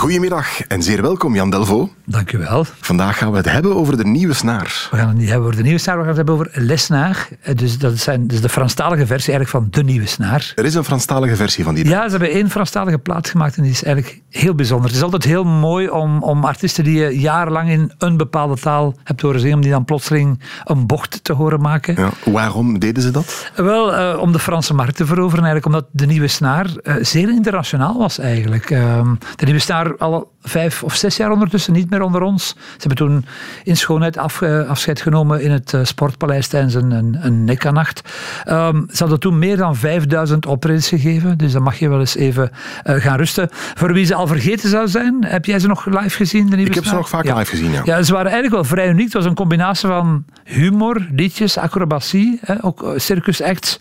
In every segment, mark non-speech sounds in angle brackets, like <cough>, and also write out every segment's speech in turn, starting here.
Goedemiddag en zeer welkom Jan Delvo. Dank u wel. Vandaag gaan we het hebben over de nieuwe snaar. We gaan het niet hebben over de nieuwe snaar, we gaan het hebben over lesnaar. Eh, Dus dat zijn dus de Franstalige versie eigenlijk van de nieuwe snaar. Er is een Franstalige versie van die. Ja, ze hebben één Franstalige plaat gemaakt en die is eigenlijk heel bijzonder. Het is altijd heel mooi om, om artiesten die je jarenlang in een bepaalde taal hebt horen zingen, om die dan plotseling een bocht te horen maken. Ja, waarom deden ze dat? Wel, eh, om de Franse markt te veroveren eigenlijk, omdat de nieuwe snaar eh, zeer internationaal was eigenlijk. Ehm, de nieuwe snaar al vijf of zes jaar ondertussen niet meer onder ons. Ze hebben toen in schoonheid af, afscheid genomen in het eh, Sportpaleis tijdens een, een, een Nekka-nacht. Ehm, ze hadden toen meer dan 5000 optredens gegeven, dus dan mag je wel eens even eh, gaan rusten. Voor wie ze al vergeten zou zijn, heb jij ze nog live gezien? De nieuwe Ik heb ze nog vaak Ja. live gezien, ja. Ja, ze waren eigenlijk wel vrij uniek. Het was een combinatie van humor, liedjes, acrobatie, hè, ook eh, circus acts.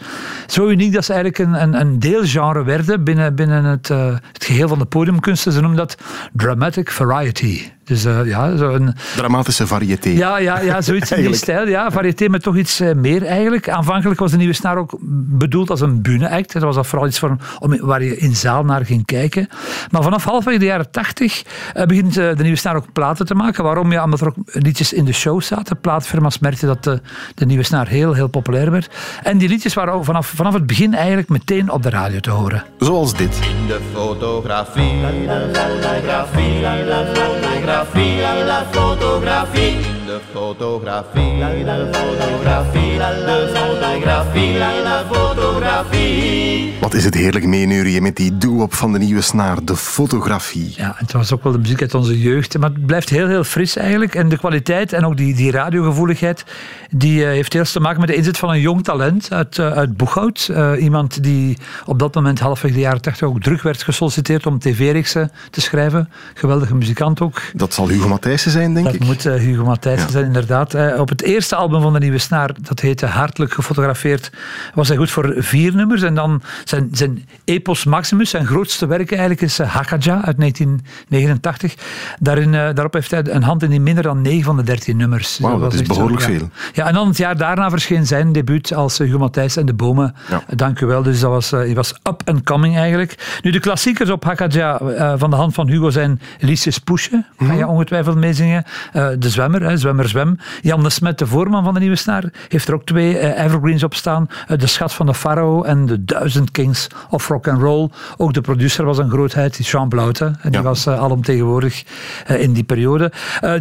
Zo uniek dat ze eigenlijk een, een, een deelgenre werden binnen, binnen het, het geheel van de podiumkunsten. Ze noemen dat dramatic variety. Dus eh, ja, zo een, Dramatische variété. ja, ja, ja, zoiets in die stijl. Ja, variété met toch iets eh, meer eigenlijk. Aanvankelijk was de Nieuwe Snaar ook bedoeld als een bühne-act. Dat was dat vooral iets voor, om, waar je in zaal naar ging kijken. Maar vanaf halfweg de jaren tachtig eh, begint eh, de Nieuwe Snaar ook platen te maken. Waarom? Ja, omdat er ook liedjes in de show zaten. Plaatfirma's merkten dat de, de Nieuwe Snaar heel, heel populair werd. En die liedjes waren ook vanaf, vanaf het begin eigenlijk meteen op de radio te horen. Zoals dit. De fotografie, de fotografie, de fotografie, de fotografie. De fotografie, de fotografie, de fotografie, de fotografie. Wat is het heerlijk meeneurien met die doe-op van de nieuwe snaar, de fotografie. Ja, het was ook wel de muziek uit onze jeugd. Maar het blijft heel, heel fris eigenlijk. En de kwaliteit en ook die, die radiogevoeligheid, die eh, heeft heel te maken met de inzet van een jong talent uit, eh, uit Boeghout. Eh, iemand die op dat moment halfweg de jaren 80 ook druk werd gesolliciteerd om tv-reeksen te schrijven. Geweldige muzikant ook. Dat zal Hugo Matthijssen zijn, denk Dat ik. moet eh, Hugo Matthijssen Ja. zijn, inderdaad. Eh, op het eerste album van de Nieuwe Snaar, dat heette Hartelijk gefotografeerd, was hij goed voor vier nummers. En dan zijn, zijn Epos Maximus, zijn grootste werk eigenlijk, is uh, Hakaja uit 1989. Daarin, eh, daarop heeft hij een hand in die minder dan 9 van de 13 nummers. Wauw, dat is zo, behoorlijk ja. veel. Ja, en dan het jaar daarna verscheen zijn debuut als eh, Hugo Matthijssen en de Bomen. Ja. Eh, Dank u wel. Dus dat was, eh, hij was up and coming eigenlijk. Nu, de klassiekers op Hakaja eh, van de hand van Hugo zijn Liesjes Poesje. Kan je ongetwijfeld meezingen. Eh, de Zwemmer, hè, Zwemmer Zwem. Jan de Smet, de voorman van de Nieuwe Snaar, heeft er ook twee eh, evergreens op staan. Eh, de Schat van de Farao en de Duizend Kings of Rock and Roll. Ook de producer was een grootheid, die Jean Blaute. En die Ja. was eh, alomtegenwoordig in die periode.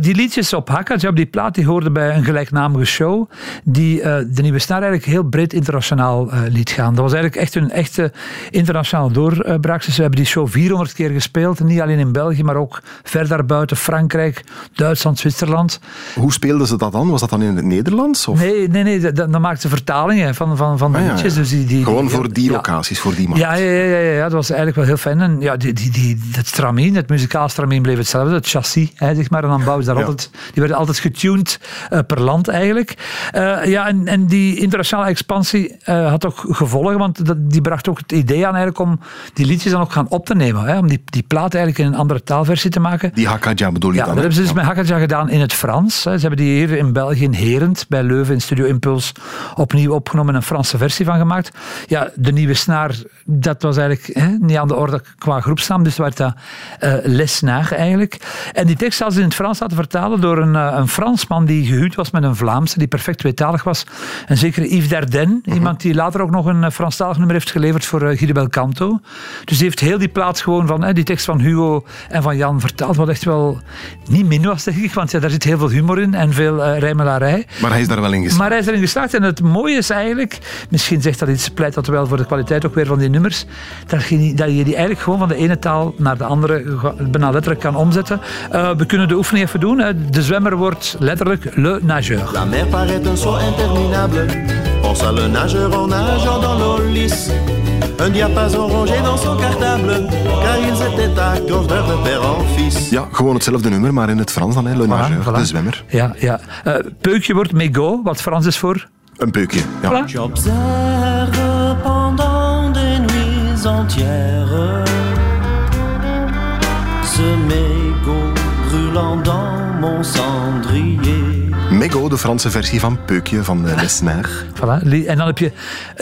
Die liedjes op Hakaja, op die plaat, die hoorden bij een gelijknamige show. Die de Nieuwe Snaar eigenlijk heel breed internationaal liet gaan. Dat was eigenlijk echt een echte internationale doorbraak. Dus we hebben die show 400 keer gespeeld. Niet alleen in België, maar ook ver daarbuiten. Frankrijk, Duitsland, Zwitserland. Hoe speelden ze dat dan? Was dat dan in het Nederlands? Of? Nee, nee, nee. Dan, dan maakten ze vertalingen van, van, van de Ah, ja, liedjes. Dus die, die, Gewoon voor die locaties, voor die markt. Ja, ja, ja, ja, ja, dat was eigenlijk wel heel fijn. En ja, die, die, die, het stramien, het muzikaal stramien bleef hetzelfde. Het chassis, hè, zeg maar. En dan bouwen ze daar altijd... Die werden altijd getuned eh, per land eigenlijk. Eh, ja, en, en die internationale expansie eh, had ook gevolgen. Want dat, die bracht ook het idee aan eigenlijk om die liedjes dan ook gaan op te nemen. Hè, om die, die plaat eigenlijk in een andere taalversie te maken. Die Hakaja bedoel je Ja, dan? dat hebben ze dus met Hakaja gedaan in het Frans. Ze hebben die hier in België in Herent, bij Leuven in Studio Impuls, opnieuw opgenomen en een Franse versie van gemaakt. Ja, de nieuwe snaar, dat was eigenlijk hè, niet aan de orde qua groepsnaam, dus werd dat eh Les Snaar eigenlijk. En die tekst hadden ze in het Frans laten vertalen door een, eh, een Fransman die gehuwd was met een Vlaamse, die perfect tweetalig was. Een zekere Yves Dardenne, iemand die later ook nog een eh, Franstalig nummer heeft geleverd voor eh, Guy de Belcanto. Dus die heeft heel die plaats gewoon van hè, die tekst van Hugo en van Jan vertaald, wat echt wel niet min was, denk ik, want ja, daar zit heel veel humor en veel eh rijmelarij. Maar hij is daar wel in geslaagd. Maar hij is erin geslaagd. En het mooie is eigenlijk, misschien zegt dat iets, pleit dat wel voor de kwaliteit ook weer van die nummers, dat je, die- dat je die eigenlijk gewoon van de ene taal naar de andere bijna letterlijk kan omzetten. Eh, we kunnen de oefening even doen. hè. De zwemmer wordt letterlijk le nageur. La mer paraît un saut interminable. Pensa le nageur en nageant dans l'eau lisse. Un diapason rongé dans son cartable, car ils étaient accordeurs de père en fils. Ja, gewoon hetzelfde nummer, maar in het Frans dan, hè, Le Nageur, Voilà, voilà. de zwemmer. Ja, ja. Eh, peukje wordt mégot, wat Frans is voor Een peukje, ja. Voilà. J'observe pendant des nuits entières ce mégot brûlant dans mon cendrier. Mego, de Franse versie van peukje van uh, Lesnaire. Voilà. En dan heb je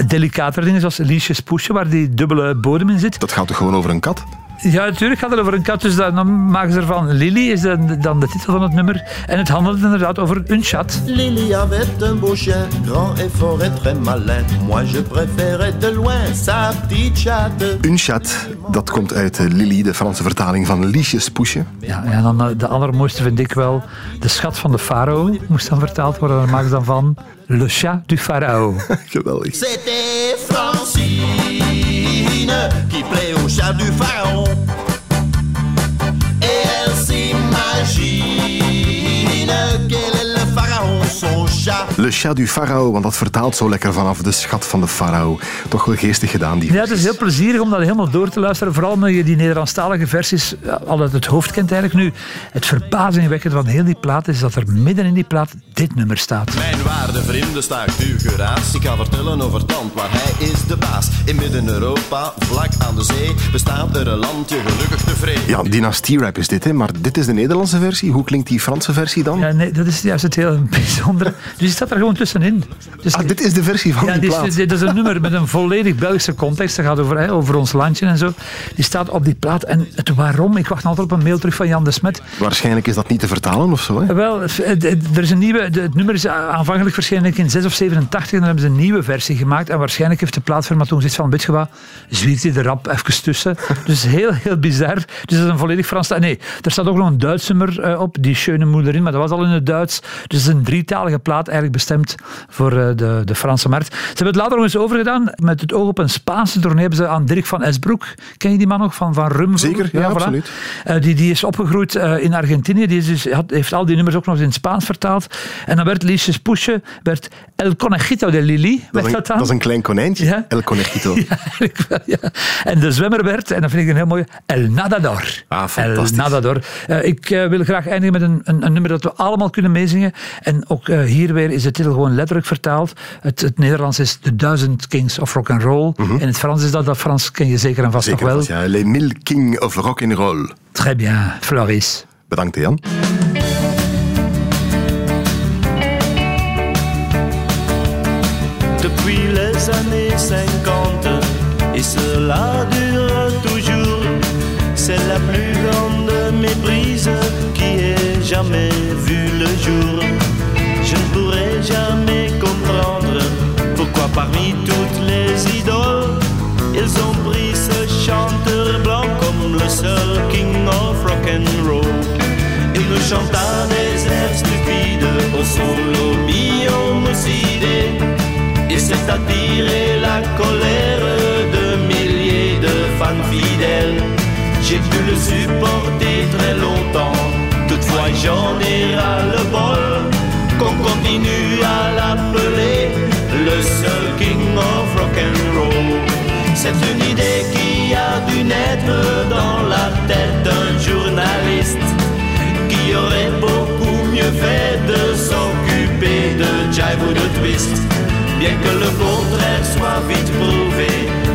delicatere dingen zoals liesjes poesje, waar die dubbele bodem in zit. Dat gaat toch gewoon over een kat? Ja, natuurlijk gaat het over een kat, dus dan, maken ze ervan Lily, is dan, dan de titel van het nummer. En het handelt inderdaad over een chat. Lily avait un beau chien, grand et fort et très malin. Moi je préférais de loin sa petite chatte. Een chat, dat komt uit uh, Lily, de Franse vertaling van Liesjes Poesje. Ja, en dan eh, de allermooiste vind ik wel de schat van de farao, moest dan vertaald worden. Dan maken ze dan van Le Chat du Pharao. <laughs> Geweldig. C'était Francine qui plaît au chat du pharaon. Le Chat du Pharao, want dat vertaalt zo lekker vanaf de schat van de farao. Toch wel geestig gedaan, die Ja, het is heel plezierig om dat helemaal door te luisteren. Vooral omdat je die Nederlandstalige versies ja, al uit het hoofd kent eigenlijk. Nu, het verbazingwekkende van heel die plaat is dat er midden in die plaat dit nummer staat. Mijn waarde vrienden, staakt uw geraas. Ik ga vertellen over het land waar hij is de baas. In Midden-Europa, vlak aan de zee, bestaat er een landje gelukkig tevreden. Ja, dynastie-rap is dit, hè? maar dit is de Nederlandse versie. Hoe klinkt die Franse versie dan? Ja, nee, dat is juist het heel <laughs> bijzondere. Dus staat er gewoon tussenin. Dus Ah, dit is de versie van Ja, die dit plaat. is, dit is een nummer met een volledig Belgische context. Dat gaat over, hè, over ons landje en zo. Die staat op die plaat. En het waarom, ik wacht altijd op een mail terug van Jan de Smet. Waarschijnlijk is dat niet te vertalen of zo. Hè? Wel, het- het- er is een nieuwe, het nummer is aanvankelijk verschenen in 6 of 87 en dan hebben ze een nieuwe versie gemaakt. En waarschijnlijk heeft de plaatfirma toen gezegd van, weet je wat, zwiert hij de rap even tussen. <laughs> Dus heel, heel bizar. Dus dat is een volledig Frans... Nee, er staat ook nog een Duits nummer eh, op, die Schöne Moederin, maar dat was al in het Duits. Dus het is een drietalige plaat, eigenlijk bestemd voor eh, de, de Franse markt. Ze hebben het later nog eens overgedaan. Met het oog op een Spaanse tournee hebben ze aan Dirk van Esbroek, ken je die man nog, van, van Rum? Zeker, ja, absoluut. Eh, die, die is opgegroeid eh, in Argentinië. Die is dus, had, heeft al die nummers ook nog eens in het Spaans vertaald. En dan werd Liesjes Pusje, werd El Conejito de Lili. Dat, werd is een, dat is een klein konijntje. Ja. El Conejito. <laughs> Ja. En de zwemmer werd, en dat vind ik een heel mooie, El Nadador. Ah, fantastisch. El Nadador. Ik wil graag eindigen met een, een, een nummer dat we allemaal kunnen meezingen. En ook hier weer is de titel gewoon letterlijk vertaald. Het, het Nederlands is The Thousand Kings of Rock and Roll. In het Frans is dat, dat Frans ken je zeker en vast. Zeker, nog wel. vast, ja. Les Mille King of Rock and Roll. Très bien, Floris. Bedankt, Jan. Depuis les années 50, et cela dure toujours, c'est la plus grande méprise qui ait jamais vu le jour. Jamais comprendre pourquoi parmi toutes les idoles, ils ont pris ce chanteur blanc comme le seul king of rock and roll. Il nous chanta des airs stupides au solo mio C'est une idée qui a dû naître dans la tête d'un journaliste qui aurait beaucoup mieux fait de s'occuper de jive ou de twist. Bien que le contraire soit vite prouvé,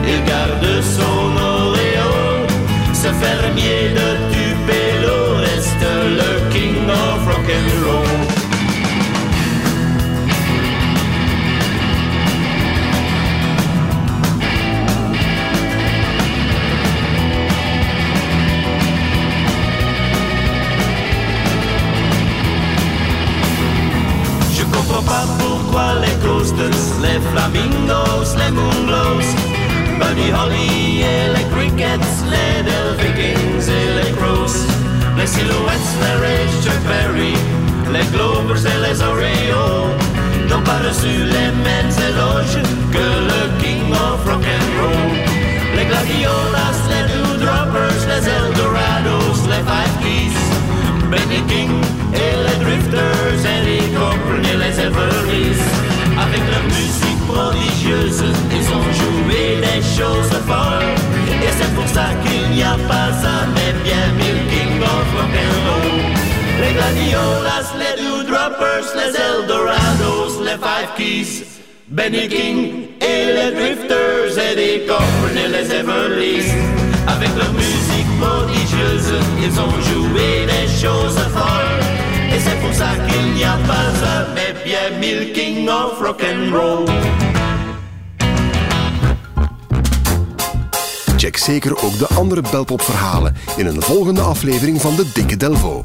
il garde son auréole. Ce fermier de comprends pas pourquoi les coasters, les flamingos, les moonglows, Buddy Holly et les crickets, les Del Vikings et les crows, les silhouettes, les Ray Chuck Berry, les Glovers et les Oreos, n'ont pas reçu les mêmes éloges que le King of Rock Gladiolas, les Dewdroppers, les Eldorados, les Five Keys. Benny King et les Drifters et des Cornell et les Everlys. Avec leur musique prodigieuse, ils ont joué des choses folles. Et c'est pour ça qu'il n'y a pas un mais bien mille King of Rock'n'Roll. Check zeker ook de andere Belpop-verhalen in een volgende aflevering van de Dikke Delvo.